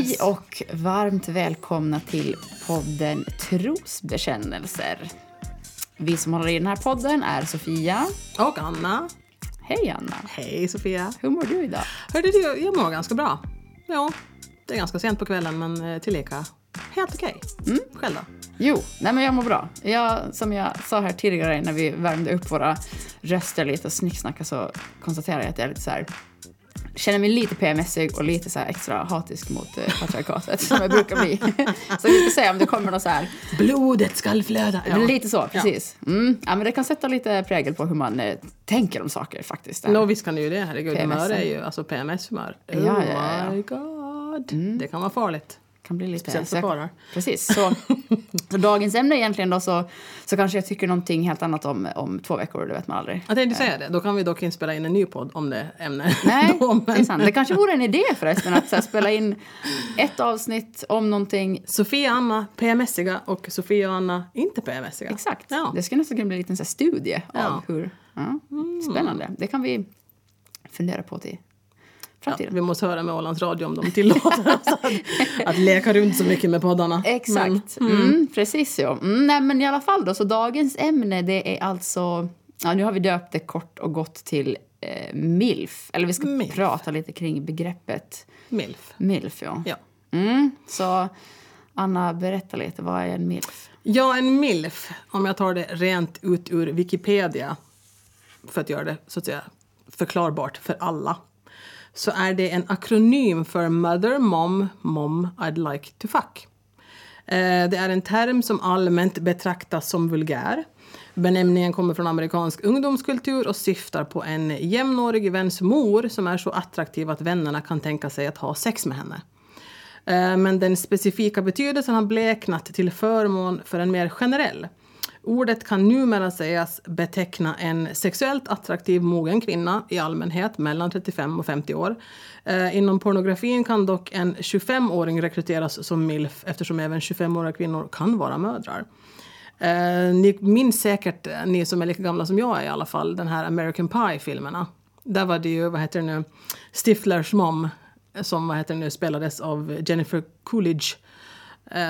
Hej och varmt välkomna till podden Trosbekännelser. Vi som håller i den här podden är Sofia. Och Anna. Hej Anna. Hej Sofia. Hur mår du idag? Hörde du, jag mår ganska bra. Ja, det är ganska sent på kvällen men eh, tillika helt okej. Mm. Själv då? Jo, nej men jag mår bra. Jag, som jag sa här tidigare när vi värmde upp våra röster lite och snicksnackade så konstaterade jag att jag är lite så här känner mig lite PMSig och lite så extra hatisk mot eh, patriarkatet som jag brukar bli. så vi ska se om det kommer något så här... Blodet skall flöda. Ja. Lite så, precis. Ja. Mm. ja. men det kan sätta lite prägel på hur man eh, tänker om saker faktiskt. Nå, visst kan det ju det. Herregud, humör är ju alltså PMS-humör. Oh ja. my god. Mm. Det kan vara farligt kan bli lite... Speciellt för karlar. Precis. Så, så dagens ämne egentligen då så, så kanske jag tycker någonting helt annat om, om två veckor, det vet man aldrig. Jag tänkte säga det, då kan vi dock inte spela in en ny podd om det ämnet. Nej, då, men... det är sant. Det kanske vore en idé förresten att här, spela in ett avsnitt om någonting. Sofia och Anna PMSiga och Sofia och Anna inte PMSiga. Exakt. Ja. Det skulle nästan kunna bli en liten så här, studie ja. av hur... Ja. Mm. Spännande. Det kan vi fundera på till Ja, vi måste höra med Ålands Radio om de tillåter oss att, att leka runt så mycket med poddarna. Exakt. Men, mm. Mm, precis ja. Mm, nej, men i alla fall då, så dagens ämne det är alltså... Ja, nu har vi döpt det kort och gott till eh, MILF. Eller vi ska milf. prata lite kring begreppet MILF. MILF, ja. ja. Mm, så Anna, berätta lite. Vad är en MILF? Ja, en MILF, om jag tar det rent ut ur Wikipedia för att göra det så att säga förklarbart för alla så är det en akronym för Mother, Mom, Mom I'd like to fuck. Eh, det är en term som allmänt betraktas som vulgär. Benämningen kommer från amerikansk ungdomskultur och syftar på en jämnårig väns mor som är så attraktiv att vännerna kan tänka sig att ha sex med henne. Eh, men den specifika betydelsen har bleknat till förmån för en mer generell. Ordet kan numera sägas beteckna en sexuellt attraktiv mogen kvinna i allmänhet mellan 35 och 50 år. Eh, inom pornografin kan dock en 25-åring rekryteras som milf eftersom även 25-åriga kvinnor kan vara mödrar. Eh, ni minns säkert, eh, ni som är lika gamla som jag är i alla fall, den här American Pie-filmerna. Där var det ju, vad heter det nu, Stiflers mom eh, som vad heter det nu, spelades av Jennifer Coolidge eh,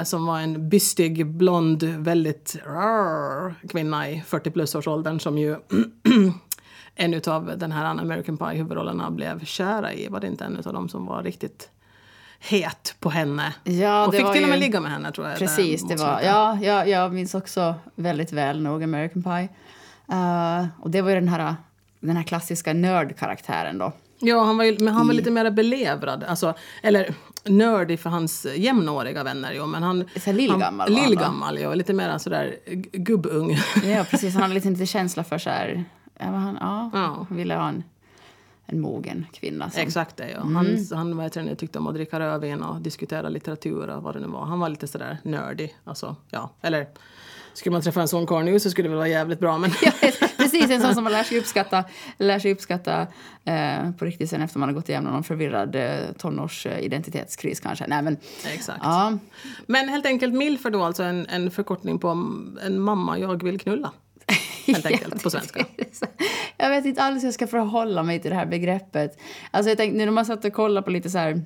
som var en bystig, blond, väldigt rrr, kvinna i 40 plus-årsåldern som ju en av den här American Pie-huvudrollerna blev kära i. Var det inte en av dem som var riktigt het på henne? Ja, och fick till och med ligga med henne tror jag. Precis, det var, ja, ja, jag minns också väldigt väl nog American Pie. Uh, och det var ju den här, den här klassiska nördkaraktären då. Ja, han var, ju, men han var lite mer belevrad. Alltså, eller nördig för hans jämnåriga vänner. Jo, men han, så lillgammal han, Lillgammal, ja. Lite mer sådär gubbung. Ja, precis. Han hade lite, lite känsla för så här... Ja, han, ja, ja. han ville ha en, en mogen kvinna. Som, Exakt det, ja. Mm. Han, han heter det, tyckte om att dricka rödvin och diskutera litteratur och vad det nu var. Han var lite sådär nördig. Alltså, ja. Eller skulle man träffa en sån karl nu så skulle det väl vara jävligt bra. Men... precis, en sån som man lär sig uppskatta, lär sig uppskatta eh, på riktigt sen efter man har gått igenom någon förvirrad eh, tonårsidentitetskris kanske. Nej, men, Exakt. Ja. Men helt enkelt MILF är då alltså en, en förkortning på en mamma jag vill knulla. Helt enkelt, på svenska. jag vet inte alls hur jag ska förhålla mig till det här begreppet. Alltså jag tänkte, nu när man satt och kollade på lite så här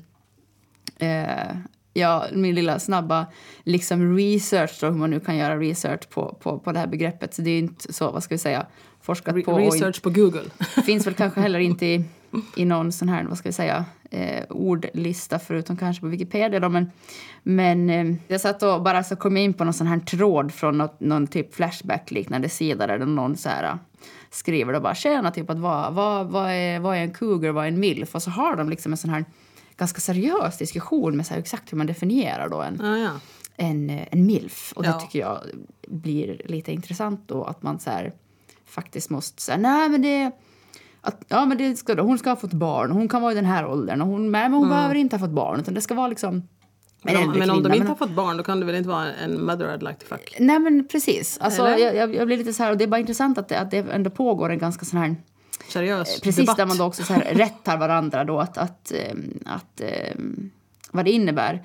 eh, ja, min lilla snabba liksom research, då, hur man nu kan göra research på, på, på det här begreppet. Så det är inte så, vad ska vi säga, forskat på. Research på Google. finns väl kanske heller inte i, i någon sån här, vad ska vi säga, eh, ordlista förutom kanske på Wikipedia då. Men, men eh, jag satt och bara så kom in på någon sån här tråd från något, någon typ Flashback-liknande sida där någon så här skriver då bara tjena, typ att vad, vad, vad, är, vad är en cougar, vad är en milf? Och så har de liksom en sån här ganska seriös diskussion med så exakt hur man definierar då en, ah, ja. en, en milf. Och det tycker jag blir lite intressant då att man så här, faktiskt måste säga nej men det att, ja, men det ska, hon ska ha fått barn, hon kan vara i den här åldern och hon, men hon mm. behöver inte ha fått barn utan det ska vara liksom men om, men om de inte har fått barn då kan det väl inte vara en mother I'd like to fuck? Nej men precis. Alltså, jag, jag, blir lite så här, och det är bara intressant att det, att det ändå pågår en ganska sån här seriös eh, Precis, debatt. där man då också så här rättar varandra då att, att, ehm, att, ehm, vad det innebär.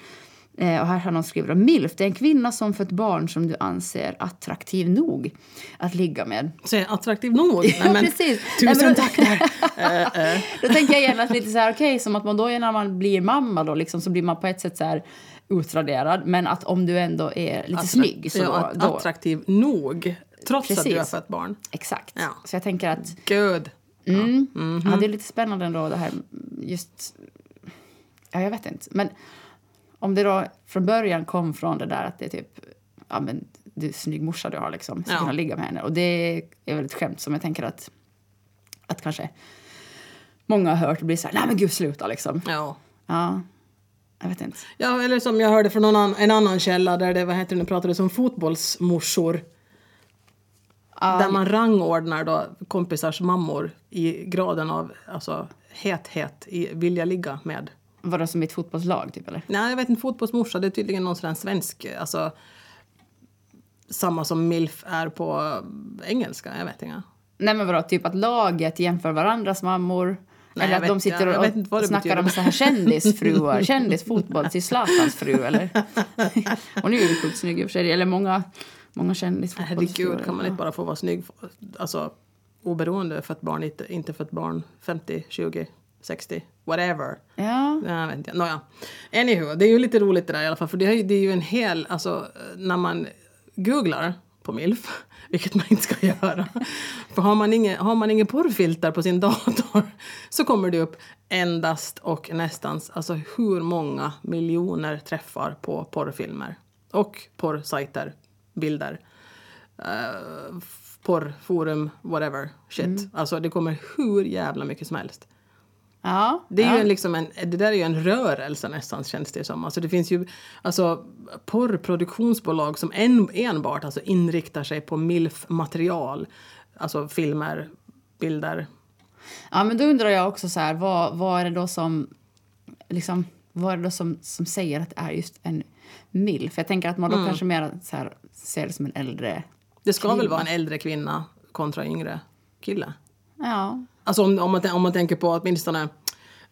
Eh, och här har någon skrivit om MILF. Det är en kvinna som fött barn som du anser attraktiv nog att ligga med. Säg attraktiv nog. Nej, men, precis. Tusen Nej, men- tack där. Då tänker jag genast lite så här, okej, som att man då när man blir mamma då liksom, så blir man på ett sätt så här utraderad. Men att om du ändå är lite snygg så ja, då, att- då... Attraktiv nog. Trots att du har Precis. fött barn. Exakt. Ja. Så jag tänker att Gud. Mm. Mhm. Ja, det är lite spännande ändå det här just... Ja, jag vet inte. Men om det då från början kom från det där att det är typ... Ja, men du är snygg morsa du har liksom. Så Ja. kunna ligga med henne. Och det är väl ett skämt som jag tänker att... Att kanske många har hört och blir så här, nej men gud sluta liksom. Ja. Ja, jag vet inte. Ja, eller som jag hörde från någon annan, en annan källa där det vad heter det, nu pratades om fotbollsmorsor. Där man rangordnar då kompisars mammor i graden av alltså, hethet i vilja ligga med. Var det som i ett fotbollslag typ eller? Nej, jag vet inte, fotbollsmorsa, det är tydligen någon sån svensk, alltså samma som milf är på engelska, jag vet inte. Nej men vadå, typ att laget jämför varandras mammor? Nej, eller jag att de sitter jag och, vad det och snackar betyder. om så här kändisfruar, kändisfotboll till Zlatans fru eller? Hon är ju sjukt snygg i och för sig, eller många, många kändisfotbollsfruar. Herregud, kan man inte bara få vara snygg? Alltså, oberoende för ett barn, inte, inte för ett barn 50, 20, 60, whatever. Ja, Jag vet inte. Nåja. Anywho, det är ju lite roligt det där i alla fall. För det är, det är ju en hel, alltså när man googlar på milf, vilket man inte ska göra. För har man ingen, har man ingen porrfilter på sin dator så kommer det upp endast och nästan alltså hur många miljoner träffar på porrfilmer. Och porrsajter, bilder. Uh, porrforum, whatever, shit. Alltså det kommer hur jävla mycket som helst. ja. Det, är ja. ju en, liksom en, det där är ju en rörelse nästan känns det som. Alltså det finns ju alltså, porrproduktionsbolag som en, enbart alltså, inriktar sig på milf-material. Alltså filmer, bilder. ja, men då undrar jag också så här, vad, vad är det då som, liksom, vad är det då som, som säger att det är just en milf? Jag tänker att man då Mm. kanske mer så här, ser det som en äldre... Det ska väl Kvinna. vara en äldre kvinna kontra yngre kille. Ja, Alltså om, om, man, om man tänker på åtminstone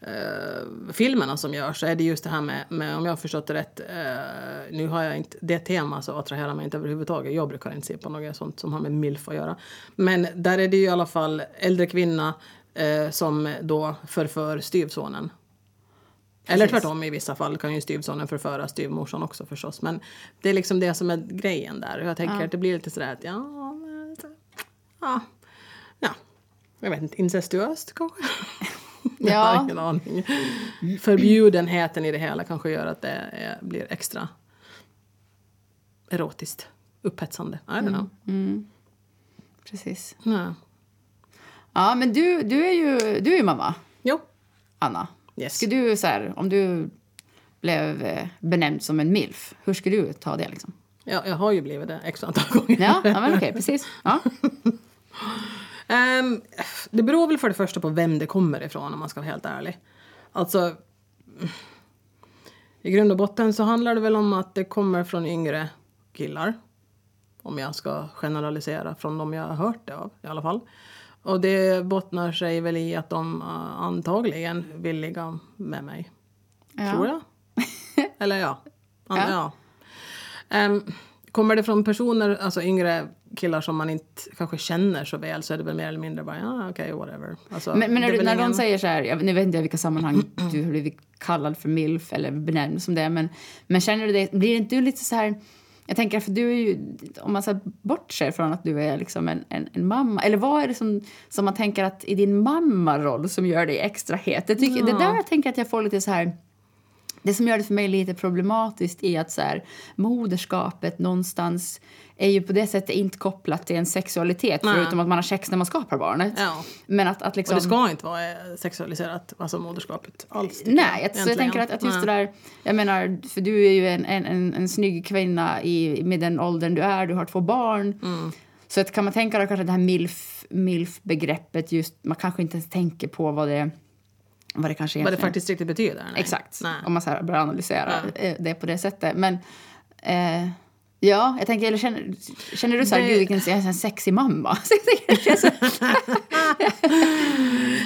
eh, filmerna som görs så är det just det här med, med om jag har förstått det rätt, eh, nu har jag inte, det tema så attraherar mig inte överhuvudtaget. Jag brukar inte se på något sånt som har med milf att göra. Men där är det ju i alla fall äldre kvinna eh, som då förför styvsonen. Eller tvärtom i vissa fall kan ju styvsonen förföra styvmorsan också förstås. Men det är liksom det som är grejen där. Jag tänker Ja. att det blir lite sådär att ja, ja, ja. Jag vet inte, incestuöst kanske? Jag Ja. har ingen aning. Förbjudenheten i det hela kanske gör att det är, blir extra erotiskt upphetsande. I don't know. precis. Ja. Ja, men du, du, är ju, du är ju mamma, Jo. Anna. Yes. Skulle du, så här, om du blev eh, benämnd som en milf, hur skulle du ta det? Liksom? Ja, jag har ju blivit det x antal gånger. Ja, ja men okej, precis. Ja. Ehm, det beror väl för det första på vem det kommer ifrån om man ska vara helt ärlig. Alltså, i grund och botten så handlar det väl om att det kommer från yngre killar. Om jag ska generalisera från de jag har hört det av i alla fall. Och det bottnar sig väl i att de uh, antagligen vill ligga med mig. Ja. Tror jag. Eller ja. An- Ja. ja. Ehm, kommer det från personer, alltså yngre killar som man inte kanske känner så väl så är det väl mer eller mindre bara ja okej whatever. Alltså, Men, men när, är du, när ingen- de säger så här, jag, nu vet inte jag i vilka sammanhang du har blivit kallad för milf eller benämnd som det, men, men känner du det, blir inte du lite så här, jag tänker för du är ju, om man så bortser från att du är liksom en, en, en mamma, eller vad är det som, som man tänker att i din mammaroll som gör dig extra het? Det, tycker, det där jag tänker att jag får lite så här, det som gör det för mig lite problematiskt är att så här, moderskapet någonstans är ju på det sättet inte kopplat till en sexualitet Nej. förutom att man har sex när man skapar barnet. Ja. Men att, att liksom... Och det ska inte vara eh, sexualiserat, alltså moderskapet alls. Nej, jag, så jag tänker att, att just Nej. det där... Jag menar, för du är ju en, en, en, en snygg kvinna i, med den åldern du är. Du har två barn. Mm. Så att kan man tänka då kanske det här milf, milf-begreppet just... Man kanske inte ens tänker på vad det, vad det kanske Vad det faktiskt riktigt betyder. Nej. Exakt, Nej. om man så börjar analysera Ja. eh, det på det sättet. Men... Eh, Ja, jag tänker, eller känner, känner du så här, Det- gud vilken jag är en sexig mamma?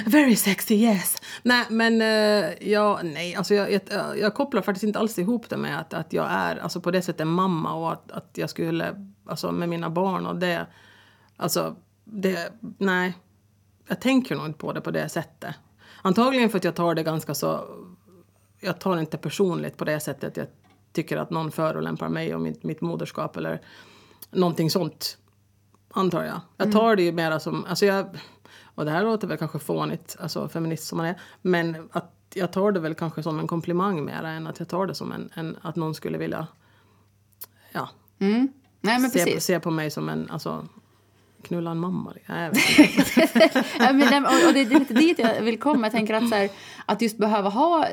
Very sexy, yes. Nej, men eh, ja, nej, alltså jag, jag, jag kopplar faktiskt inte alls ihop det med att, att jag är alltså på det sättet mamma och att, att jag skulle, alltså med mina barn och det, alltså det, nej. Jag tänker nog inte på det på det sättet. Antagligen för att jag tar det ganska så, jag tar det inte personligt på det sättet. Jag tycker att någon förolämpar mig och mitt, mitt moderskap eller någonting sånt antar jag. Jag tar det ju mera som, alltså jag, och det här låter väl kanske fånigt, alltså feminist som man är, men att jag tar det väl kanske som en komplimang mera än att jag tar det som en, en att någon skulle vilja, ja, mm. Nej men se, precis. se på mig som en, alltså, knulla en mamma. Nej. Ja, men, och det är lite dit jag vill komma. Jag tänker att, så här, att just behöva ha,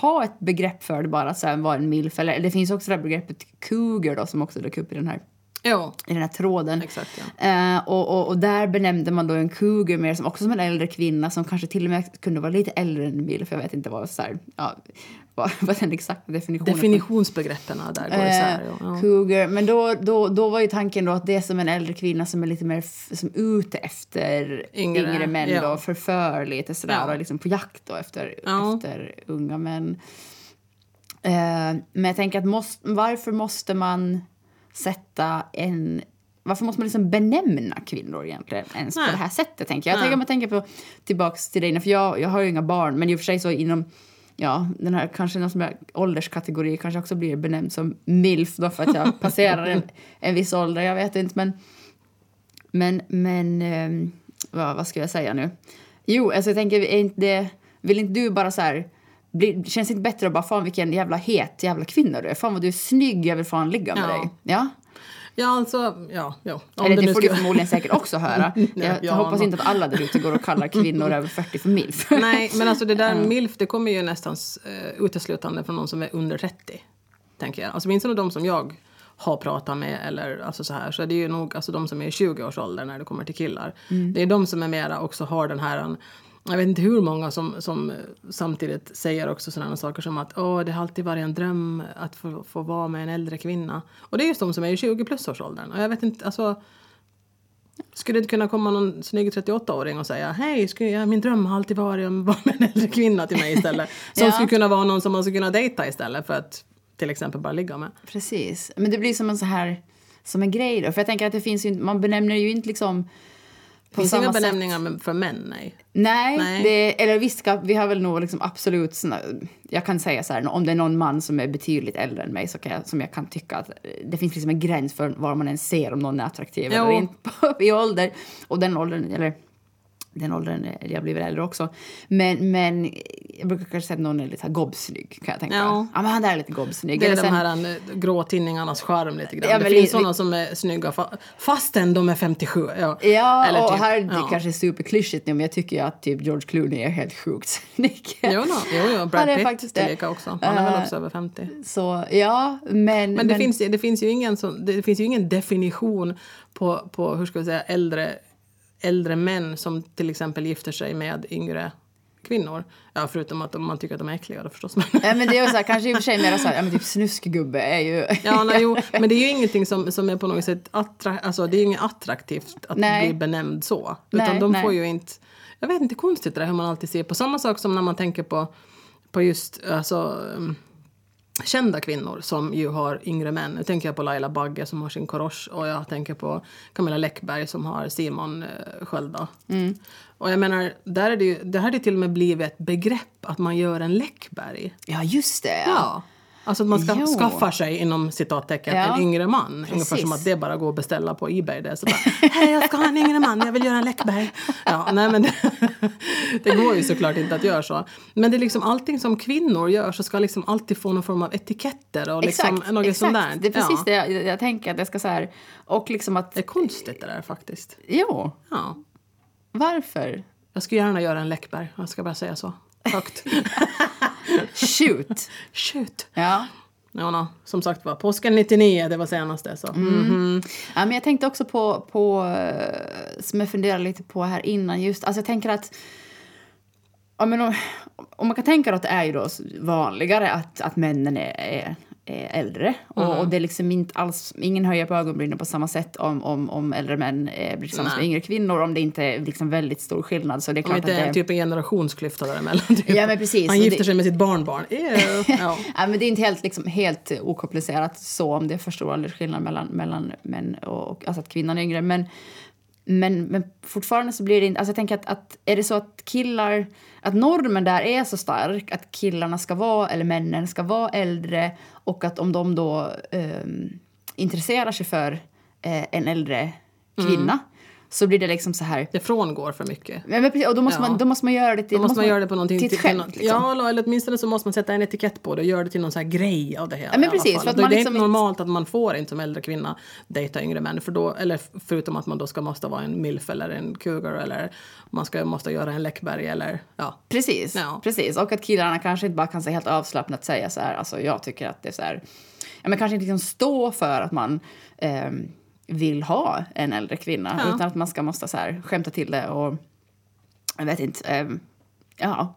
ha ett begrepp för det bara, så här, vad en milf eller det finns också det här begreppet cougar då som också dök upp i den här jo, i den här tråden. exakt ja. Eh, och, och, och där benämnde man då en cougar mer som också som en äldre kvinna som kanske till och med kunde vara lite äldre än en milf. Jag vet inte vad, så här, ja, vad, vad den exakta definitionen Definitionsbegreppen där går isär. Eh, Ja. cougar. Men då, då, då var ju tanken då att det är som en äldre kvinna som är lite mer som ute efter Yngre, yngre, män ja. då, förför lite sådär Ja. och liksom på jakt då efter, Ja. efter unga män. Eh, men jag tänker att måste, varför måste man sätta en varför måste man liksom benämna kvinnor egentligen ens Nej. på det här sättet? Tänker jag. jag tänker, om jag tänker på, tillbaks till dig, för jag, jag har ju inga barn, men i och för sig så inom ja, den här kanske någon som är ålderskategori kanske också blir benämnd som milf då för att jag passerar en, en viss ålder, jag vet inte men men, men ehm, vad, vad ska jag säga nu? Jo, alltså jag tänker, är inte det, vill inte du bara så här bli, känns det inte bättre att bara fan vilken jävla het jävla kvinna du är? Fan vad du är snygg, jag vill fan ligga med Ja. dig. Ja? Ja, alltså, ja, ja. Om Eller det, nu får du skulle- förmodligen säkert också höra. Jag Ja, hoppas men- inte att alla där ute går och kallar kvinnor över 40 för milf. Nej, men alltså det där milf, det kommer ju nästan uh, uteslutande från någon som är under 30. Tänker jag. Alltså åtminstone de som jag har pratat med eller alltså så här så är det ju nog alltså de som är i 20-årsåldern när det kommer till killar. Det är de som är mera också har den här jag vet inte hur många som, som eh, samtidigt säger också sådana saker som att Åh, det har alltid varit en dröm att få, få vara med en äldre kvinna. Och det är just de som är i 20 plus årsåldern. Och jag vet inte, alltså skulle det inte kunna komma någon snygg 38-åring och säga hej, skulle jag, min dröm har alltid varit att vara med en äldre kvinna till mig istället. Som Ja. skulle kunna vara någon som man skulle kunna dejta istället för att till exempel bara ligga med. Precis. Men det blir som en så här som en grej då. För jag tänker att det finns ju inte- man benämner ju inte liksom finns samma inga benämningar för män, nej. Nej, Nej. Det, eller visst, vi har väl nog liksom absolut... såna- Jag kan säga så här, om det är någon man som är betydligt äldre än mig så kan jag, som jag kan tycka att det finns liksom en gräns för var man ens ser om någon är attraktiv Jo. eller inte i ålder. Och den åldern, eller den åldern, jag blir väl äldre också. Men, men jag brukar kanske säga att någon är lite gobbsnygg kan jag tänka. Ja. Ja, men han där är lite gobbsnygg. Det är Eller de sen- här eh, grå tidningarnas charm lite grann. Ja, det men finns sådana som är snygga fa- fastän de är 57. Ja, Ja, Eller och typ, här det ja. kanske är superklyschigt nu men jag tycker ju att typ George Clooney är helt sjukt snygg. Jo, no, jo, jo, Brad är Pitt faktiskt det. tillika också. Han är väl Eh, också över 50. Så ja, men... Men det, Finns, det, finns ju ingen sån, det finns ju ingen definition på, på hur ska vi säga, äldre, äldre män som till exempel gifter sig med yngre kvinnor. Ja, förutom att man tycker att de är äckliga då förstås. Ja, men det är ju så här, kanske i och för sig mer så här, ja men typ snuskgubbe är ju... ja, nej, jo, men det är ju ingenting som, som är på något sätt attra, alltså, det är ju inget attraktivt att Nej. bli benämnd så. Utan Nej, de nej. får ju inte, jag vet inte, konstigt det där hur man alltid ser på samma sak som när man tänker på, på just alltså, kända kvinnor som ju har yngre män. Nu tänker jag på Laila Bagge som har sin korosh och jag tänker på Camilla Läckberg som har Simon eh, Skölda. Mm. Och jag menar, där är det, ju, det här har till och med blivit ett begrepp att man gör en Läckberg. Ja, just det. Ja. Alltså att man ska, Jo. skaffar sig inom citattecken Ja. en yngre man. Ungefär Precis. som att det bara går att beställa på Ebay. Det är så bara, hej jag ska ha en yngre man, jag vill göra en Läckberg. Ja, nej men det, det går ju såklart inte att göra så. Men det är liksom allting som kvinnor gör så ska liksom alltid få någon form av etiketter och liksom Exakt, något exakt. sånt där. Det är precis ja. det jag, jag tänker att det ska så här... Och liksom att... Det är konstigt det där faktiskt. Jo, Ja. varför? Jag skulle gärna göra en Läckberg, jag ska bara säga så. Högt. Shoot! Shoot! Ja. Ja, no. Som sagt var, påsken 99, det var senaste. Så. Mhm. Ja, men jag tänkte också på, på eh, som jag funderade lite på här innan, just, alltså jag tänker att ja, men om, om man kan tänka att det är ju då vanligare att, att männen är, är, äldre. Och, och det är liksom inte alls, ingen höjer på ögonbrynen på samma sätt om, om, om äldre män eh, blir tillsammans med Nej. yngre kvinnor om det inte är liksom väldigt stor skillnad. Så det är Om klart inte att det... är typ en generationsklyfta däremellan. Typ. Ja, men precis. Han gifter det- sig med sitt barnbarn. Ew. Ja. Ja, men det är inte helt, liksom, helt okomplicerat så om det är för stor åldersskillnad mellan, mellan män och, och alltså att kvinnan är yngre. Men, men, men fortfarande så blir det inte... Alltså jag tänker att, att är det så att killar... Att normen där är så stark att killarna ska vara, eller männen ska vara äldre och att om de då eh, intresserar sig för eh, en äldre kvinna mm så blir det liksom så här... Det frångår för mycket. Men, men, precis, och då måste, Ja. man, då måste man göra det till... Då måste man göra det på någonting till till skämt. något- liksom. Ja, eller åtminstone så måste man sätta en etikett på det och göra det till någon sån här grej av det hela. Ja, men precis, för att det man är liksom inte inte- normalt att man får inte som äldre kvinna dejta yngre män. För då, eller förutom att man då ska måste vara en milf eller en cougar eller man ska måste göra en Läckberg eller ja. Precis, Ja. precis. Och att killarna kanske inte bara kan säga helt avslappnat säga så här, alltså jag tycker att det är så här, ja men kanske inte liksom stå för att man ehm, vill ha en äldre kvinna Ja. utan att man ska måste så här skämta till det och jag vet inte, ehm, ja.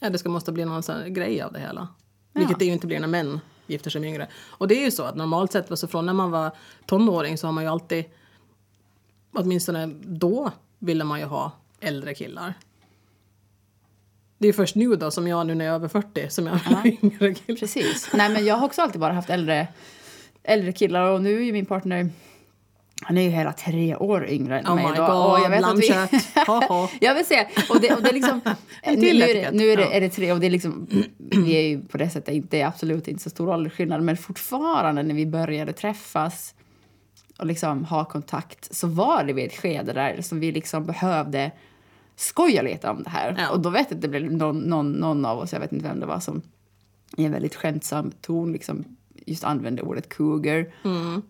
Ja, det ska måste bli någon sån grej av det hela. Vilket det ju inte blir när män gifter sig med yngre. Och det är ju så att normalt sett, så från när man var tonåring så har man ju alltid, åtminstone då ville man ju ha äldre killar. Det är först nu då, som jag nu när jag är över 40, som jag vill ha yngre killar. Precis. Nej men jag har också alltid bara haft äldre, äldre killar och nu är ju min partner han är ju hela tre år yngre än Oh mig. my god, och jag vet att vi, lammkött. Haha. jag vill säga, och det, och det är liksom, nu, nu, nu är det, är det tre och det är liksom, vi är ju på det sättet inte, absolut inte så stor åldersskillnad men fortfarande när vi började träffas och liksom ha kontakt så var det vid ett skede där som vi liksom behövde skoja lite om det här. Ja. Och då vet jag att det blev någon, någon, någon av oss, jag vet inte vem det var, som i en väldigt skämtsam ton liksom just använde ordet cougar.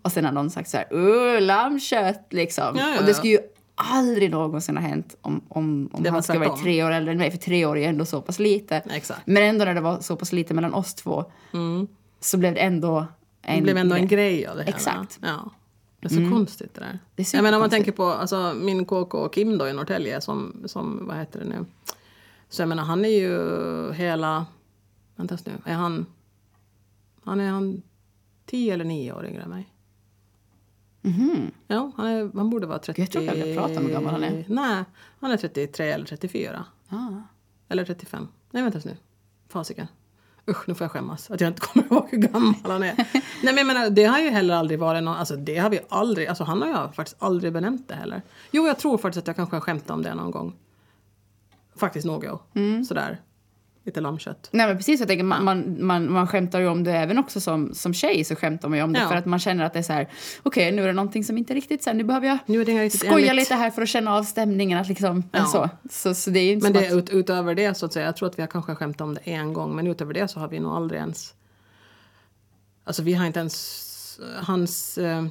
Och sen har någon sagt så här, uh, lammkött liksom. Mm. Ja, ja, och det skulle ju aldrig någonsin ha hänt om, om, om han skulle vara tvärtom. tre år äldre än mig, för tre år är ju ändå så pass lite. Exakt. Men ändå när det var så pass lite mellan oss två så blev det ändå en Det blev ändå en grej. av det hela. Exakt. Ja. Det är så konstigt det där. Det är jag menar om man tänker på alltså, min KK Kim då i Norrtälje som, som, vad heter det nu? Så jag menar han är ju hela, vänta nu, är han, han är han tio eller nio år yngre än mig? Ja, han, är, han borde vara 30... Jag tror inte jag pratar om hur gammal han är. Nej, han är 33 eller 34. Ah. Eller 35. Nej, vänta nu. Fasiken. Usch, nu får jag skämmas att jag inte kommer ihåg hur gammal han är. Nej, men jag menar, det har ju heller aldrig varit någon... Alltså det har vi aldrig... Alltså han har ju faktiskt aldrig benämnt det heller. Jo, jag tror faktiskt att jag kanske har skämtat om det någon gång. Faktiskt något. Sådär. Lite lammkött. Nej men precis, jag tänker, man, man, man, man skämtar ju om det även också som, som tjej så skämtar man ju om det Ja. för att man känner att det är så här, okej nu är det någonting som inte riktigt så här, nu behöver jag Nu är det skoja enligt- lite här för att känna av stämningen att liksom, Ja. så. Så, så det är inte Men det, att, ut, utöver det så att säga, jag tror att vi har kanske skämtat om det en gång, men utöver det så har vi nog aldrig ens... Alltså vi har inte ens... Hans, eh,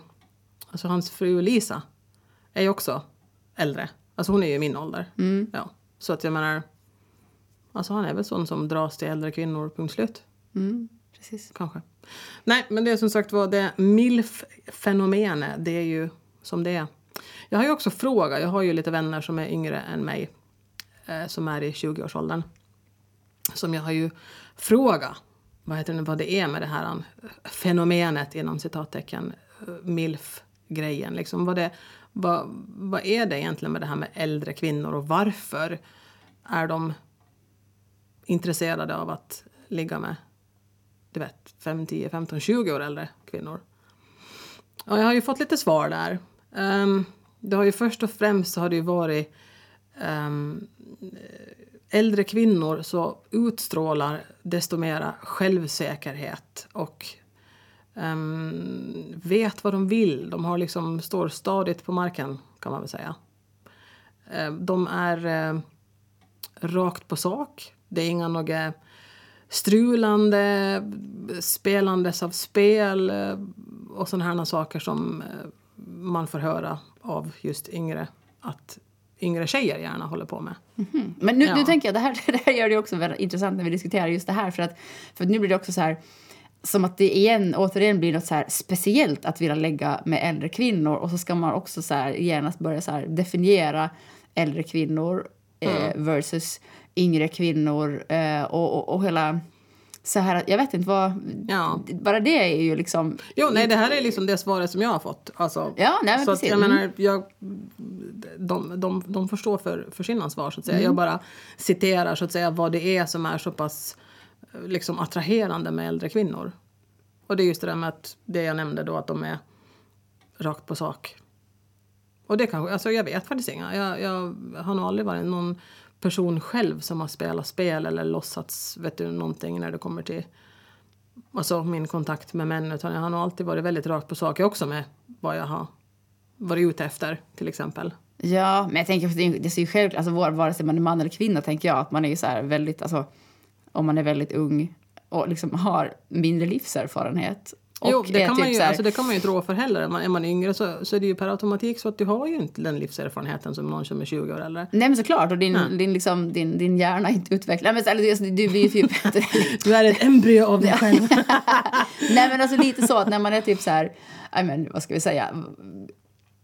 alltså hans fru Lisa är ju också äldre. Alltså hon är ju min ålder. Ja. Så att jag menar... Alltså han är väl sån som dras till äldre kvinnor, punkt slut. mm, precis. Kanske. Nej, men det är som sagt var det milf-fenomenet, det är ju som det är. Jag har ju också frågat, jag har ju lite vänner som är yngre än mig, eh, som är i 20-årsåldern. Som jag har ju frågat vad, heter det, vad det är med det här eh, fenomenet inom citattecken, eh, milf-grejen. Liksom, vad, det, vad, vad är det egentligen med det här med äldre kvinnor och varför är de intresserade av att ligga med du vet, 5, 10, 15, 20 år äldre kvinnor. Och jag har ju fått lite svar där. Um, det har ju först och främst har det ju varit um, äldre kvinnor så utstrålar desto mera självsäkerhet och um, vet vad de vill. De har liksom, står stadigt på marken kan man väl säga. De är eh, rakt på sak. Det är inga några strulande, spelandes av spel eh, och sådana här saker som eh, man får höra av just yngre att yngre tjejer gärna håller på med. Men nu, Ja. nu tänker jag, det här, det här gör det också väldigt intressant när vi diskuterar just det här. För att, för nu blir det också så här, som att det igen, återigen blir något så speciellt att vilja lägga med äldre kvinnor. Och så ska man också så här, genast börja så definiera äldre kvinnor eh, versus yngre kvinnor. Eh, och, och, och hela så här jag vet inte vad... Ja. Bara det är ju liksom... Jo, nej, det här är liksom det svaret som jag har fått. Alltså, Ja, nej, men så att, precis. jag Mm. menar, jag, de, de, de får stå för, för sina svar, så att säga. Mm. Jag bara citerar så att säga vad det är som är så pass eh, liksom, attraherande med äldre kvinnor. Och det är just det där med att det jag nämnde då, att de är rakt på sak. Och det kanske, alltså jag vet faktiskt inga. Jag, jag har nog aldrig varit någon person själv som har spelat spel eller låtsats, vet du, någonting när det kommer till alltså min kontakt med män. Utan jag har nog alltid varit väldigt rakt på sak också med vad jag har varit ute efter till exempel. Ja, men jag tänker det är- ju självklart, alltså vare sig man är man eller kvinna tänker jag att man är ju så här väldigt, alltså om man är väldigt ung och liksom har mindre livserfarenhet. Och jo, det är kan, man typ ju, så här- alltså det kan man ju inte rå för heller. Är man, är man yngre så, så är det ju per automatik så att du har ju inte den livserfarenheten som någon som är 20 år eller. Nej men såklart, och din, Ja. din, liksom, din, din hjärna är inte utvecklad. Nej, men, alltså, du blir ju typ... Du är ett embryo av dig själv. Nej men alltså lite så att när man är typ så här, I men, vad ska vi säga?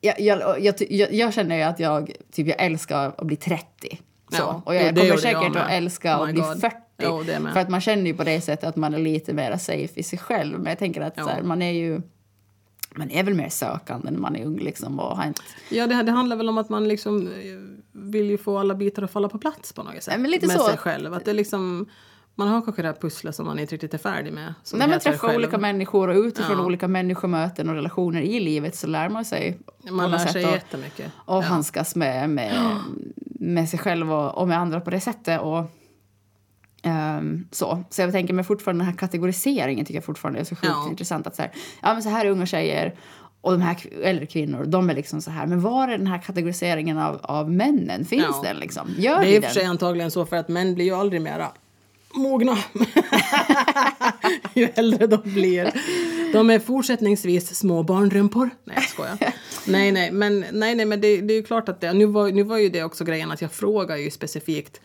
Jag, jag, jag, jag, jag känner ju att jag, typ, jag älskar att bli 30. Så. Ja, och jag, jag kommer jag säkert med. att älska Oh att bli God. 40. Jo. För att man känner ju på det sättet att man är lite mer safe i sig själv. Men jag tänker att Ja. så här, man är ju man är väl mer sökande när man är ung liksom och har inte... Ja, det, det handlar väl om att man liksom eh, vill ju få alla bitar att falla på plats på något sätt. Ja, men lite med så. sig själv. Att det liksom, man har kanske det här pusslet som man inte riktigt är färdig med. Som heter träffar själv. olika människor och utifrån Ja. olika människomöten och relationer i livet så lär man sig Man lär sig att- jättemycket. och handskas med, med, med sig själv och, och med andra på det sättet. Och, ehm, så. så jag tänker mig fortfarande den här kategoriseringen tycker jag fortfarande är så sjukt Ja. intressant. Att så här, ja, men så här är unga tjejer och de här äldre kvinnor, de är liksom så här. Men var är den här kategoriseringen av, av männen? Finns Ja. den liksom? Gör Det är i och för sig antagligen så för att män blir ju aldrig mera mogna. ju äldre de blir. De är fortsättningsvis små barnrumpor. Nej, jag skojar. nej, nej, men, nej, nej, men det, det är ju klart att det... Nu var, nu var ju det också grejen att jag frågar ju specifikt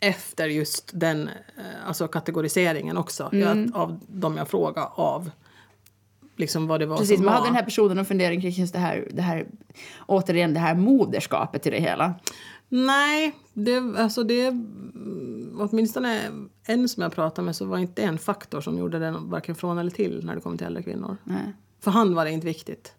efter just den eh, alltså kategoriseringen också. Mm. Jag, av de jag frågar av liksom vad det var Precis, som man var. hade den här personen och fundering kring just det här, det här, återigen det här moderskapet i det hela. Nej, det, alltså det, åtminstone en som jag pratade med så var inte en faktor som gjorde det varken från eller till när det kom till äldre kvinnor. Nej. För han var det inte viktigt.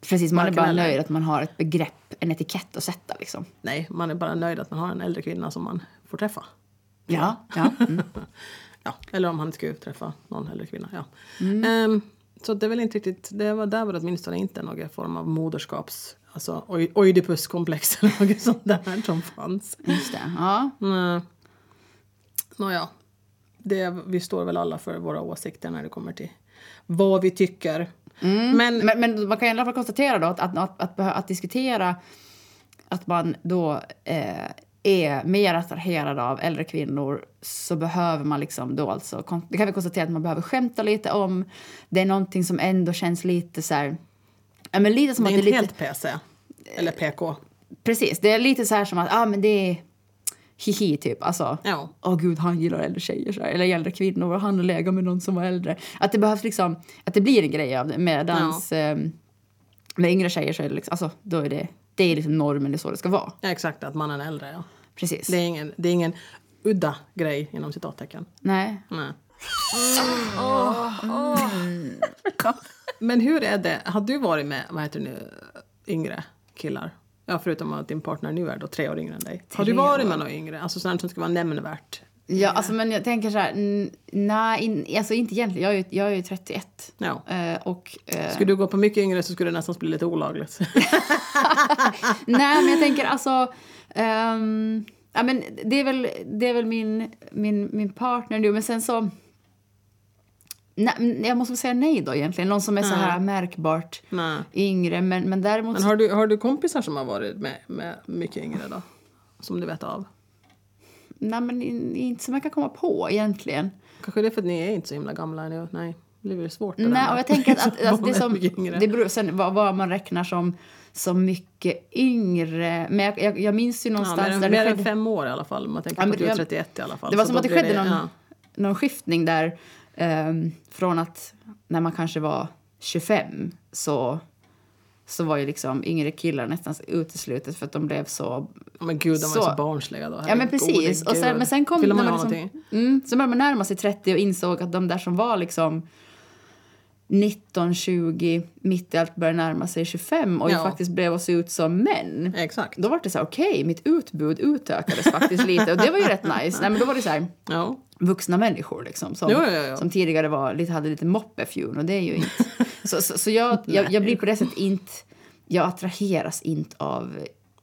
Precis, man är bara nöjd att man har ett begrepp, en etikett att sätta liksom. Nej, man är bara nöjd att man har en äldre kvinna som man får träffa. Ja, ja. Mm. Ja, eller om han skulle träffa någon äldre kvinna. Ja. Mm. Ehm, så det är väl inte riktigt, det var, där var det åtminstone inte någon form av moderskaps, alltså oidipuskomplex eller något sånt där som fanns. Just det. Ja. Nej. Nåja, det, vi står väl alla för våra åsikter när det kommer till vad vi tycker. Men, Men, men man kan i alla fall konstatera då att, att, att, att, att diskutera att man då eh, är mer attraherad av äldre kvinnor så behöver man liksom då alltså, det kan vi konstatera att man behöver skämta lite om. Det är någonting som ändå känns lite så här, ja men lite som det att är det är inte lite, helt PC. Eller PK. precis, det är lite så här som att, ja ah, men det är hihi typ, alltså. Ja. Åh gud, han gillar äldre tjejer, så här, eller äldre kvinnor och han lägger med någon som var äldre. Att det behövs liksom, att det blir en grej av det. Medans ehm, med yngre tjejer så är det liksom, alltså då är det, det är liksom normen, det är så det ska vara. Ja, exakt, att man är äldre. Ja. Precis. Det, är ingen, det är ingen udda grej inom citattecken. Nej. Nej. Men hur är det, har du varit med, vad heter det nu, yngre killar? Ja, förutom att din partner nu är då tre år yngre än dig. Har du varit med några yngre? Alltså sådant som ska vara nämnvärt? Ja, alltså men jag tänker så här, nej, in, alltså inte egentligen, jag är ju, jag är ju 31. Ja. Eh, och, eh, Skulle du gå på mycket yngre så skulle det nästan bli lite olagligt. Nej, men jag tänker alltså... ehm, ja, men det är väl, det är väl min, min, min partner nu, men sen så... Nej, jag måste väl säga nej då egentligen. Någon som är så här märkbart Nej. yngre. Men, men däremot... Men har du, har du kompisar som har varit med, med mycket yngre då? Som du vet av? Nej, men in- inte som jag kan komma på egentligen. Kanske det är för att ni är inte så himla gamla ännu. Nej, det blir väl svårt. Nej, och jag tänker att, att, att det, som, det beror sen vad, vad man räknar som, som mycket yngre. Men jag, jag, jag minns ju Ja, någonstans mer, än- där mer det än skedde, fem år i alla fall. Man tänker Ja, på men att du är jag- 31 i alla fall. det var Så som att det skedde någon, ja. någon skiftning där. ehm, från att när man kanske var 25 så, så var ju liksom yngre killar nästan uteslutet för att de blev så... Men gud, de var ju Så- så barnsliga då. Ja men Herregud, precis. Och sen, men sen kom Ville man man liksom, mm, så började man närma sig 30 och insåg att de där som var liksom 19, 20, mitt i allt började närma sig 25 och Ja. faktiskt blev se ut som män. Exakt. Då var det så här, okej, mitt utbud utökades faktiskt lite och det var ju rätt nice. Nej men då var det så här, Ja. vuxna människor liksom, som, Jo, jo. som tidigare var, lite, hade lite moppefjun och det är ju inte... så så, så jag, jag, jag blir på det sättet inte... Jag attraheras inte av,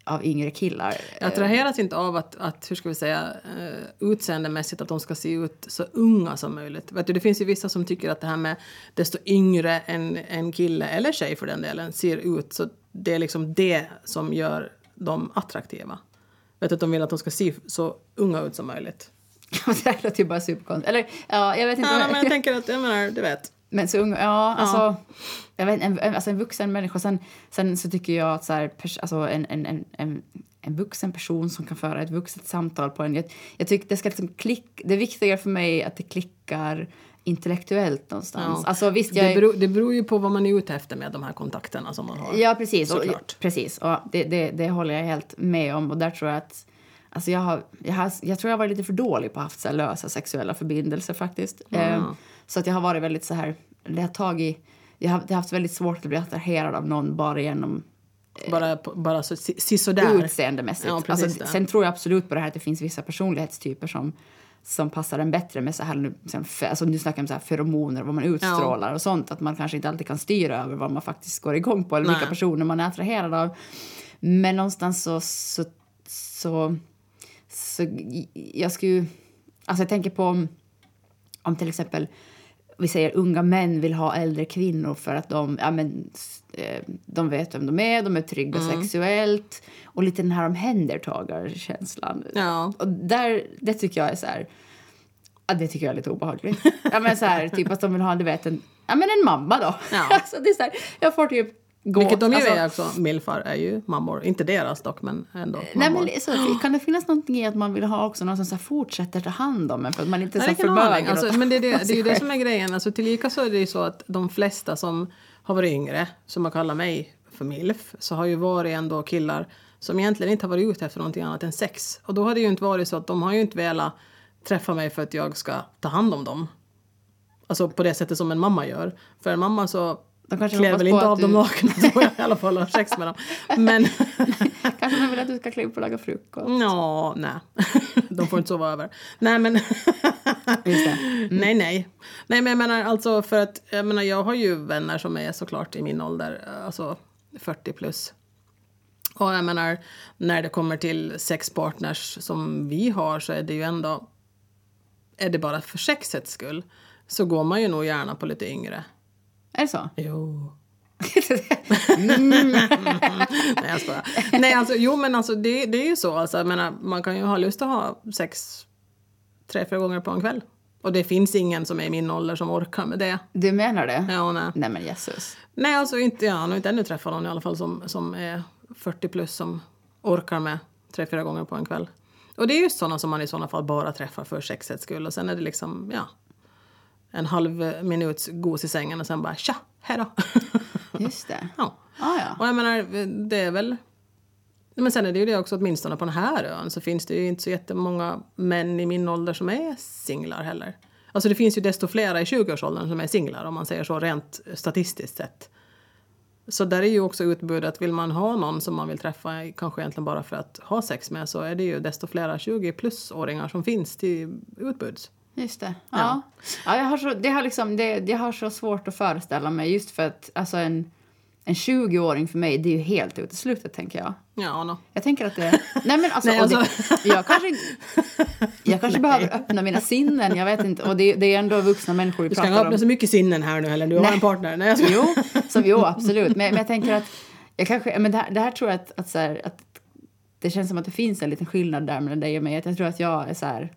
av yngre killar. Jag attraheras inte av att, att hur ska vi säga, uh, utseendemässigt att de ska se ut så unga som möjligt. Vet du, det finns ju vissa som tycker att det här med desto yngre en, en kille, eller tjej för den delen, ser ut, så det är liksom det som gör dem attraktiva. Vet du, att de vill att de ska se så unga ut som möjligt. det här låter ju bara superkonstigt. Eller, ja, jag vet inte. Ja, men jag tänker att, jag menar, du vet. Men så unga, ja, alltså... Jag vet, en, en- alltså en vuxen människa. Sen, sen så tycker jag att så här, pers, alltså en, en, en, en, en vuxen person som kan föra ett vuxet samtal på en... Jag, jag tycker det ska liksom klick, Det är viktigare för mig att det klickar intellektuellt någonstans. Ja. Alltså visst, jag det, beror, det beror ju på vad man är ute efter med de här kontakterna som man har. Ja, precis. Och, precis. Och det, det, det håller jag helt med om. Och där tror jag att... Alltså jag, har, jag, har, jag tror jag varit lite för dålig på att haft så här lösa sexuella förbindelser faktiskt. Eh, så att jag har varit väldigt så här... Det har tagit, jag har, jag har haft väldigt svårt att bli attraherad av någon bara genom Bara, bara så, si, sådär. utseendemässigt. Ja, alltså, sen tror jag absolut på det här att det finns vissa personlighetstyper som, som passar en bättre med så här, alltså nu snackar jag om så här feromoner, vad man utstrålar och sånt. Att man kanske inte alltid kan styra över vad man faktiskt går igång på eller vilka Nej. personer man är attraherad av. Men någonstans så, så, så, så jag skulle alltså jag tänker på om, om till exempel vi säger unga män vill ha äldre kvinnor för att de, ja, men, eh, de vet vem de är, de är trygga Mm. sexuellt och lite den här omhändertagarkänslan. Ja. Och där, det tycker jag är så här, ja, det tycker jag är lite obehagligt. ja, men så här, typ att de vill ha, du vet, en, ja, men en mamma då. Ja. alltså, det är så här, jag får typ gå. Vilket de ju alltså, är också. Milfar är ju mammor. Inte deras dock, men ändå Nej, mammor. men så, kan det finnas någonting i att man vill ha också någon som så fortsätter ta hand om en för att man inte är Nej, så förmögen? en. alltså, Men det är, det, det, är ju det själv. som är grejen. Alltså, tillika så är det ju så att de flesta som har varit yngre, som har kallat mig för milf, så har ju varit ändå killar som egentligen inte har varit ute efter någonting annat än sex. Och då har det ju inte varit så att de har ju inte velat träffa mig för att jag ska ta hand om dem. Alltså på det sättet som en mamma gör. För en mamma så De kanske klär väl inte av dem du- nakna så jag i alla fall har sex med dem. Men Kanske man vill att du ska kliva upp och laga frukost. Ja, nej. De får inte sova över. Nej, men... Det. nej, nej. Nej, men jag menar alltså för att jag menar jag har ju vänner som är såklart i min ålder, alltså 40 plus. Och jag menar när det kommer till sexpartners som vi har så är det ju ändå, är det bara för sexets skull så går man ju nog gärna på lite yngre. Är det så? Jo. Nej, jag skojar. Nej, alltså, jo, men alltså, det, det är ju så. Alltså, jag menar, man kan ju ha lust att ha sex tre, fyra gånger på en kväll. Och det finns ingen som är i min ålder som orkar med det. Du menar det? Ja, nej. Nej men Jesus. Nej, alltså inte, jag har inte ännu träffat någon i alla fall som, som är 40 plus som orkar med tre, fyra gånger på en kväll. Och det är just sådana som man i sådana fall bara träffar för sexets skull. Och sen är det liksom, ja, en halv minuts gos i sängen och sen bara tja, hejdå. Just det. ja. Ah, ja. Och jag menar, det är väl... Men sen är det ju det också, åtminstone på den här ön så finns det ju inte så jättemånga män i min ålder som är singlar heller. Alltså det finns ju desto flera i 20-årsåldern som är singlar om man säger så rent statistiskt sett. Så där är ju också utbudet, vill man ha någon som man vill träffa, kanske egentligen bara för att ha sex med, så är det ju desto flera 20-plus-åringar som finns till utbuds. Just det. Ja. ja. jag, har så, det har liksom, det, jag har så svårt att föreställa mig just för att alltså en, en 20-åring för mig det är ju helt uteslutet tänker jag. Ja, no. Jag tänker att det... Nej men alltså... Nej, och det, alltså- jag kanske, jag kanske behöver öppna mina sinnen, jag vet inte. Och det, det är ändå vuxna människor vi Du ska pratar inte om. öppna så mycket sinnen här nu heller, du har Nej. en partner. Nej, jag ska... Jo, som, jo absolut. Men, men jag tänker att... Jag kanske, men det, här, det här tror jag att, att, så här, att... Det känns som att det finns en liten skillnad där mellan dig och mig. Att jag tror att jag är så här...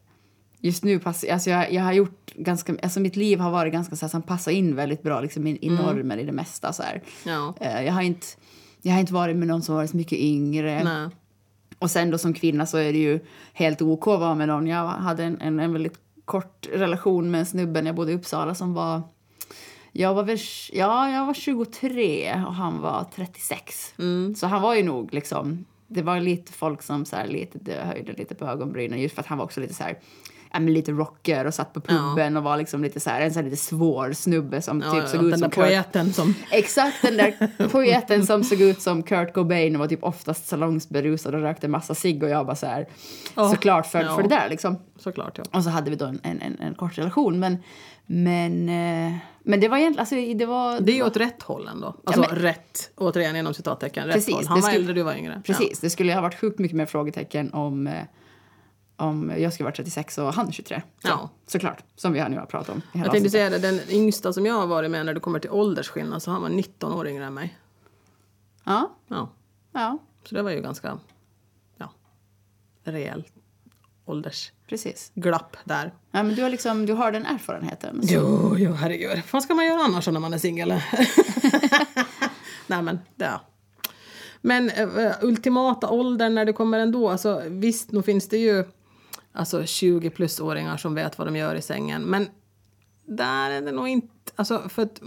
Just nu, pass, alltså jag, jag har gjort ganska... Alltså mitt liv har varit ganska så här, som passar in väldigt bra liksom, i, i normer i det mesta. Så. Ja. Eh, Jag, har inte, jag har inte varit med någon som varit så mycket yngre. Nej. Och sen då som kvinna så är det ju helt OK att vara med någon. Jag hade en, en, en väldigt kort relation med en snubbe när jag bodde i Uppsala som var Jag var väl, ja, jag var 23 och han var 36. Så han var ju nog liksom, det var lite folk som så här, lite höjde lite på ögonbrynen just för att han var också lite så här, ja, men lite rocker och satt på puben och var liksom lite så här, en så här lite svår snubbe som Ja, typ ja, såg ut som Kurt poeten som... Exakt den där poeten som såg ut som Kurt Cobain och var typ oftast salongsberusad och rökte massa cigg och jag bara så här, Ja, såklart för, ja. för det där liksom. Såklart, ja. Och så hade vi då en, en, en, en kort relation men, men, eh, men det var egentligen, alltså det var... Det är ju åt rätt håll ändå. Alltså men- rätt, återigen inom citattecken, rätt Precis, håll. Han var skulle- äldre, du var yngre. Precis, det skulle ha varit sjukt mycket mer frågetecken om, eh, om jag skulle vara 36 och han 23. Så, Ja. Såklart, som vi har nu har pratat om. Jag tänkte säga det, den yngsta som jag har varit med när det kommer till åldersskillnad så han var 19 år yngre än mig. Ja, Ja, ja, så det var ju ganska, ja, rejäl åldersglapp precis. där. Ja, men du har, liksom, du har den erfarenheten. Så- Jo, jo, herregud. Vad ska man göra annars när man är singel? Nej, men ja. Men uh, ultimata åldern när det kommer ändå, alltså visst, nu finns det ju alltså 20 plus-åringar som vet vad de gör i sängen, men där är det nog inte, alltså för att,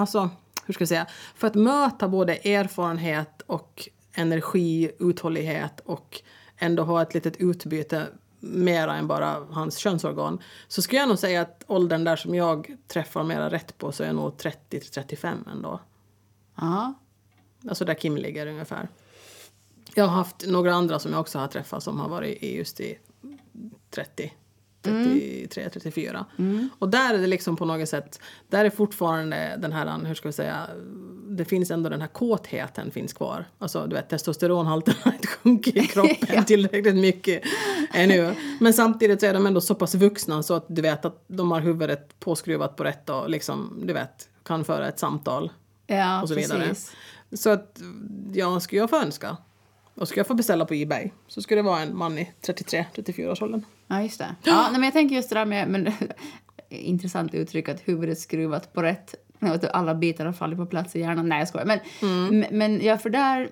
alltså, hur ska jag säga, för att möta både erfarenhet och energi, uthållighet och ändå ha ett litet utbyte mera än bara hans könsorgan så skulle jag nog säga att åldern där som jag träffar mera rätt på så är nog 30 till 35 ändå. Ja, Alltså där Kim ligger ungefär. Jag har haft några andra som jag också har träffat som har varit i just i 30, 33, 34. Och där är det liksom på något sätt, där är fortfarande den här, hur ska vi säga, det finns ändå den här kåtheten finns kvar. Alltså du vet testosteronhalten har inte sjunkit i kroppen tillräckligt mycket ännu. Men samtidigt så är de ändå så pass vuxna så att du vet att de har huvudet påskruvat på rätt och liksom, du vet, kan föra ett samtal ja och så vidare. precis. Så att ja, skulle jag få önska och skulle jag få beställa på Ebay så skulle det vara en man i 33-34 års åldern. Ja, just det. Ja, nej, men jag tänker just det där med... Men, intressant uttryck att huvudet skruvat på rätt... Att alla bitar har fallit på plats i hjärnan. Nej, jag skojar. Men, men, men ja, för där...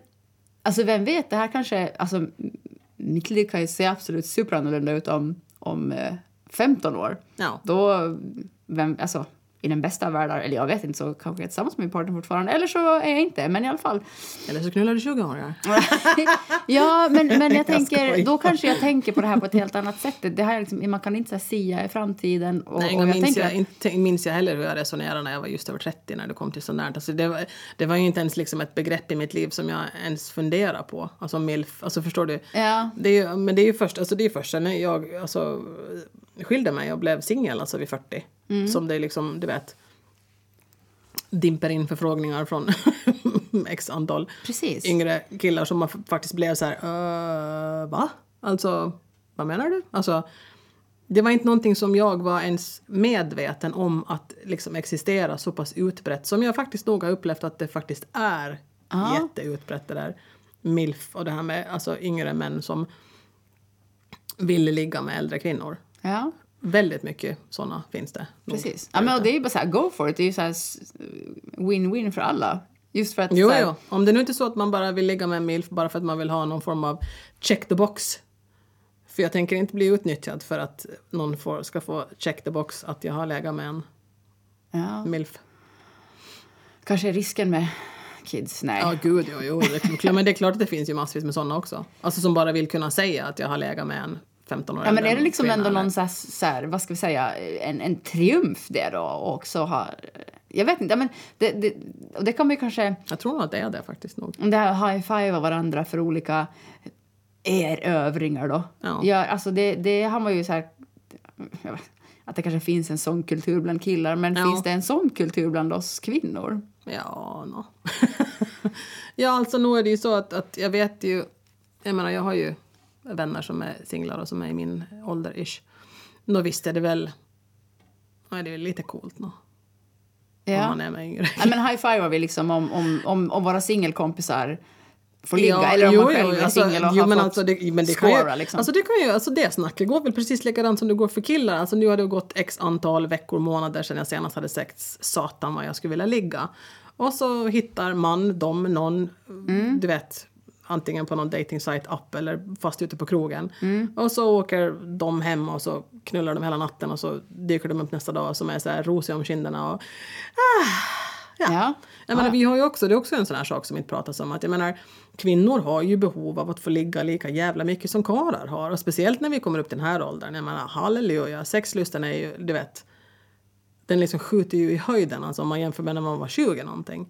Alltså, vem vet? Det här kanske... Alltså, mitt liv kan ju se absolut superannorlunda ut om, om eh, 15 år. Ja. Då... Vem, alltså, I den bästa av världar, eller jag vet inte, så kanske jag är tillsammans med min partner fortfarande. Eller så är jag inte, men i alla fall. Eller så knullar du 20 år. ja, men, men jag tänker, då kanske jag tänker på det här på ett helt annat sätt. Det här är liksom, man kan inte så sia i framtiden. Och, Nej, och jag minns, tänker jag, inte, minns jag heller hur jag resonerade när jag var just över 30 när det kom till sånt där. Alltså det, var, det var ju inte ens liksom ett begrepp i mitt liv som jag ens funderar på. Alltså milf, alltså förstår du? ja, Det är, ju- men det är ju först, alltså det är först när jag alltså, skilde mig och blev singel alltså vid 40. Som det liksom, du vet, dimper in förfrågningar från x antal precis. yngre killar som man faktiskt blev så här, "Eh, va? Alltså, vad menar du? Alltså, det var inte någonting som jag var ens medveten om att liksom existera så pass utbrett som jag faktiskt nog har upplevt att det faktiskt är Ja. jätteutbrett det där milf och det här med alltså, yngre män som vill ligga med äldre kvinnor. Ja, Väldigt mycket såna finns det. precis. Ja, men, och det är ju bara så här, go for it. Det är ju så win-win för alla. Just för att... Jo, här, jo. Om det nu inte är så att man bara vill ligga med en milf bara för att man vill ha någon form av check the box. För jag tänker inte bli utnyttjad för att någon får, ska få check the box att jag har legat med en Ja, milf. kanske är risken med kids. Nej. Ja, gud, jo, jo. Men det är klart att det finns ju massvis med såna också. Alltså som bara vill kunna säga att jag har legat med en 15 år Ja, men är det liksom ändå någon så här, så här, vad ska vi säga, en, en triumf det då? Och också ha, jag vet inte, ja, men det, det, och det man ju kanske, Jag tror nog att det är det faktiskt nog. det här high-five varandra för olika erövringar då. Ja. alltså det, det har man ju så här, vet, att det kanske finns en sån kultur bland killar, men Ja. finns det en sån kultur bland oss kvinnor? Ja, no. ja, alltså nu är det ju så att, att jag vet ju... Jag menar, jag har ju vänner som är singlar och som är i min ålder ish. Då visst är det väl... Ja, det är lite coolt nå. Om Ja. man är med yngre. ja men high-five vi liksom om, om, om, om våra singelkompisar får ligga, Ja, eller om jo, man jo, själv är alltså, singel och jo, har men fått alltså det, men det kan ju, scora, liksom. alltså det kan ju, alltså det snacket går väl precis likadant som det går för killar. Alltså nu har det gått x antal veckor, månader sedan jag senast hade sex. Satan vad jag skulle vilja ligga. Och så hittar man, de, någon, Mm. du vet, antingen på någon dating app eller fast ute på krogen. Och så åker de hem och så knullar de hela natten och så dyker de upp nästa dag som är så här rosiga om kinderna och Ja. jag menar, vi har ju också, det är också en sån här sak som inte pratas om. Att jag menar, kvinnor har ju behov av att få ligga lika jävla mycket som karlar har. Och speciellt när vi kommer upp till den här åldern. Jag menar, halleluja, sexlusten är ju, du vet, den liksom skjuter ju i höjden alltså, om man jämför med när man var 20 någonting.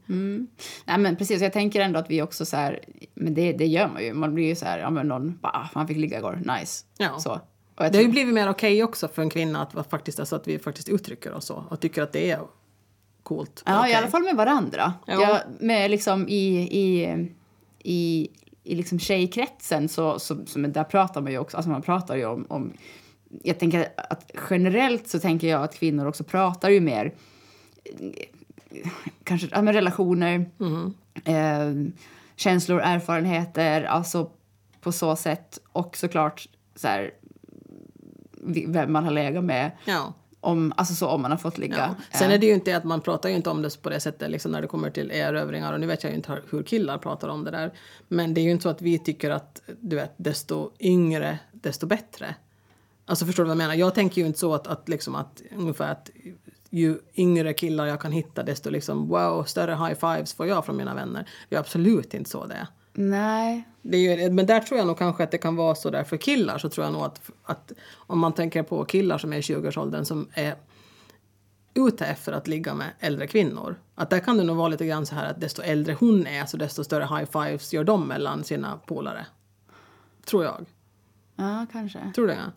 Nej, men precis, jag tänker ändå att vi också så här, men det, det gör man ju. Man blir ju så här, ja men någon bara, ah, man fick ligga igår, nice. Ja. Så. Jag Det har ju blivit mer okej också för en kvinna att, att faktiskt, alltså att vi faktiskt uttrycker oss så och tycker att det är coolt. ja, okej. i alla fall med varandra. Ja. Ja, med liksom i, i, i, i liksom tjejkretsen så, så, så där pratar man ju också, alltså man pratar ju om, om jag tänker att generellt så tänker jag att kvinnor också pratar ju mer kanske ja, men relationer, eh, känslor, erfarenheter, alltså på så sätt. Och såklart så här, vem man har legat med. Ja. Om, alltså så om man har fått ligga. Ja. Sen Eh, är det ju inte att man pratar ju inte om det på det sättet liksom när det kommer till erövringar och nu vet jag ju inte hur killar pratar om det där. Men det är ju inte så att vi tycker att du vet desto yngre desto bättre. Alltså förstår du vad jag menar? Jag tänker ju inte så att, att liksom att ungefär att ju yngre killar jag kan hitta desto liksom wow större high fives får jag från mina vänner. Det är absolut inte så det är. Nej. Det är ju, men där tror jag nog kanske att det kan vara så där för killar så tror jag nog att, att om man tänker på killar som är i 20-årsåldern som är ute efter att ligga med äldre kvinnor. Att där kan det nog vara lite grann så här att desto äldre hon är så desto större high fives gör de mellan sina polare. Tror jag. Ja, kanske. Tror du det?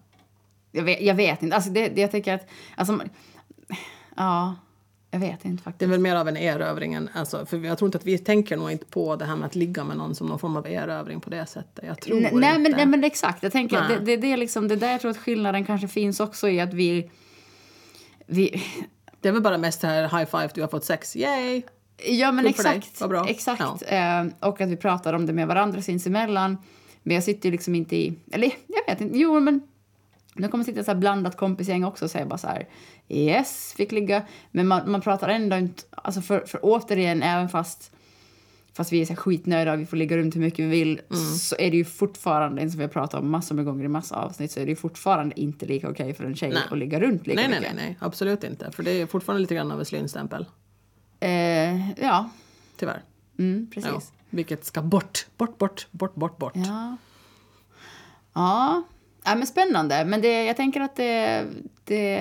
Jag vet, jag vet inte. Alltså det, det, jag tänker att... Alltså, ja, jag vet inte Det faktiskt. är väl mer av en erövring än, alltså, för jag tror inte att vi tänker nog inte på det här med att ligga med någon som någon form av erövring på det sättet. Jag tror Nej, nej, men, inte. nej, men exakt. Jag tänker Nej. det, det, det är liksom det där jag tror att skillnaden kanske finns också i att vi... vi Det är väl bara mest det här high five, du har fått sex, yay! ja, men Kul exakt. Vad bra. Exakt. Eh, och att vi pratar om det med varandra sinsemellan. Men jag sitter ju liksom inte i... Eller jag vet inte. Jo, men... Nu kommer sitta så här blandat kompisgäng också och säga bara så här yes, fick ligga. Men man, man pratar ändå inte, alltså för, för återigen, även fast fast vi är så skitnöjda och vi får ligga runt hur mycket vi vill så är det ju fortfarande, som vi har pratat om massor med gånger i massa avsnitt, så är det ju fortfarande inte lika okej för en tjej Nej. att ligga runt lika Nej, nej, mycket. nej, nej, absolut inte. För det är fortfarande lite grann av en slynstämpel. Eh, ja, Tyvärr. mm, Ja. precis. Vilket ska bort, bort, bort, bort, bort, bort. Ja. Ja. Ja, men spännande. Men det, jag tänker att det... det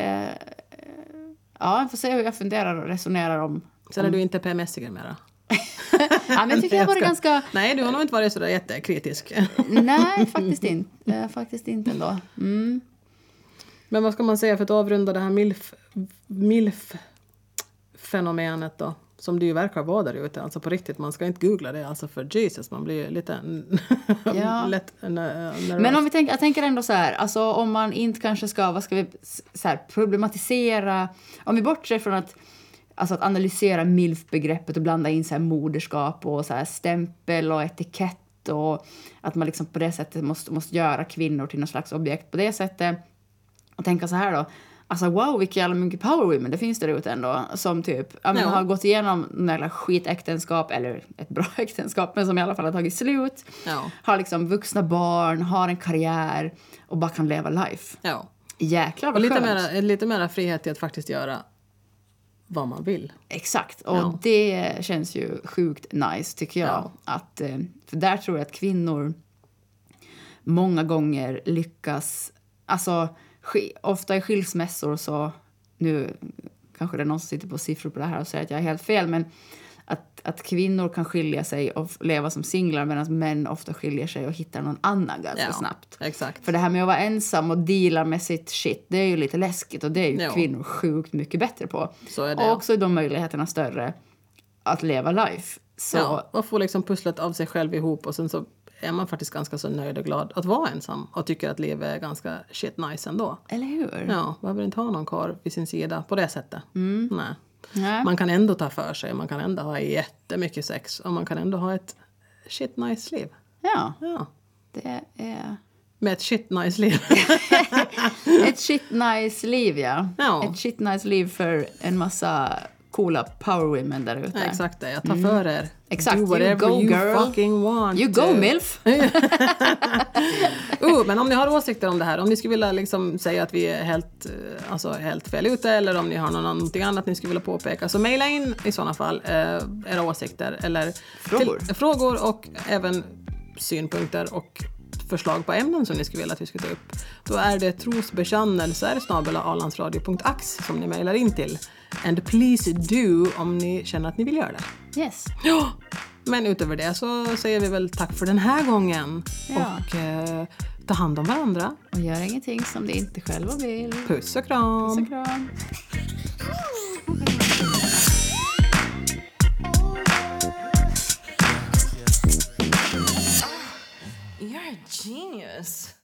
ja, jag får se hur jag funderar och resonerar om... Sen är du inte PMS-iger mera. Ja, men jag tycker jag var ska- ganska... Nej, du har nog inte varit sådär jättekritisk. Nej, faktiskt inte. Faktiskt inte ändå. Mm. Men vad ska man säga för att avrunda det här milf, milf-fenomenet då? Som det ju verkar vara där ute, alltså på riktigt. Man ska inte googla det, alltså för Jesus, man blir lite Ja. lätt nervös. Men om vi tänker, jag tänker ändå så här, alltså om man inte kanske ska, vad ska vi, så här, problematisera, om vi bortser från att, alltså att analysera milf-begreppet och blanda in så här moderskap och så här stämpel och etikett och att man liksom på det sättet måste, måste göra kvinnor till någon slags objekt på det sättet. Och tänka så här då, alltså wow vilka jävla mycket power women det finns där ute ändå som typ ja, men har gått igenom några skitäktenskap eller ett bra äktenskap men som i alla fall har tagit slut Ja. har liksom vuxna barn, har en karriär och bara kan leva life. Ja. Jäklar Och vad lite skönt. mera, lite mera frihet till att faktiskt göra vad man vill. Exakt. Och Ja. det känns ju sjukt nice tycker jag. Ja. Att, eh, för där tror jag att kvinnor många gånger lyckas... Alltså, ofta i skilsmässor så... Nu kanske det är någon som sitter på siffror på det här och säger att jag är helt fel, men att, att kvinnor kan skilja sig och leva som singlar medan män ofta skiljer sig och hittar någon annan ganska Ja, snabbt. Exakt. För det här med att vara ensam och deala med sitt shit, det är ju lite läskigt och det är ju Ja. kvinnor sjukt mycket bättre på. Så är det, och också är de möjligheterna större att leva life. Så, Ja, och få liksom pusslet av sig själv ihop och sen så är man faktiskt ganska så nöjd och glad att vara ensam och tycker att livet är ganska shit nice ändå. eller hur? Ja, behöver inte ha någon karl vid sin sida på det sättet. Nej. Nej. Man kan ändå ta för sig, man kan ändå ha jättemycket sex och man kan ändå ha ett shit nice liv. Ja, Ja. det är Med ett shit nice liv. ett shit nice liv, ja. Ja. Ett shit nice liv för en massa coola power women där ute. Ja, exakt det, jag tar för er. Exakt, Do you whatever go, you girl. fucking want. You go milf! Uh, men om ni har åsikter om det här, om ni skulle vilja liksom säga att vi är helt, eh, alltså helt fel ute eller om ni har någon- någonting annat ni skulle vilja påpeka så mejla in i sådana fall eh, era åsikter eller Frågor. Till, frågor och även synpunkter och förslag på ämnen som ni skulle vilja att vi skulle ta upp. Då är det trosbekännelser snabel-alandsradio.ax som ni mejlar in till. And please do om ni känner att ni vill göra det. Yes. Ja, men utöver det så säger vi väl tack för den här gången. Ja. Och eh, ta hand om varandra. Och gör ingenting som de inte själva vill. Puss och kram. Puss och kram. You're a genius.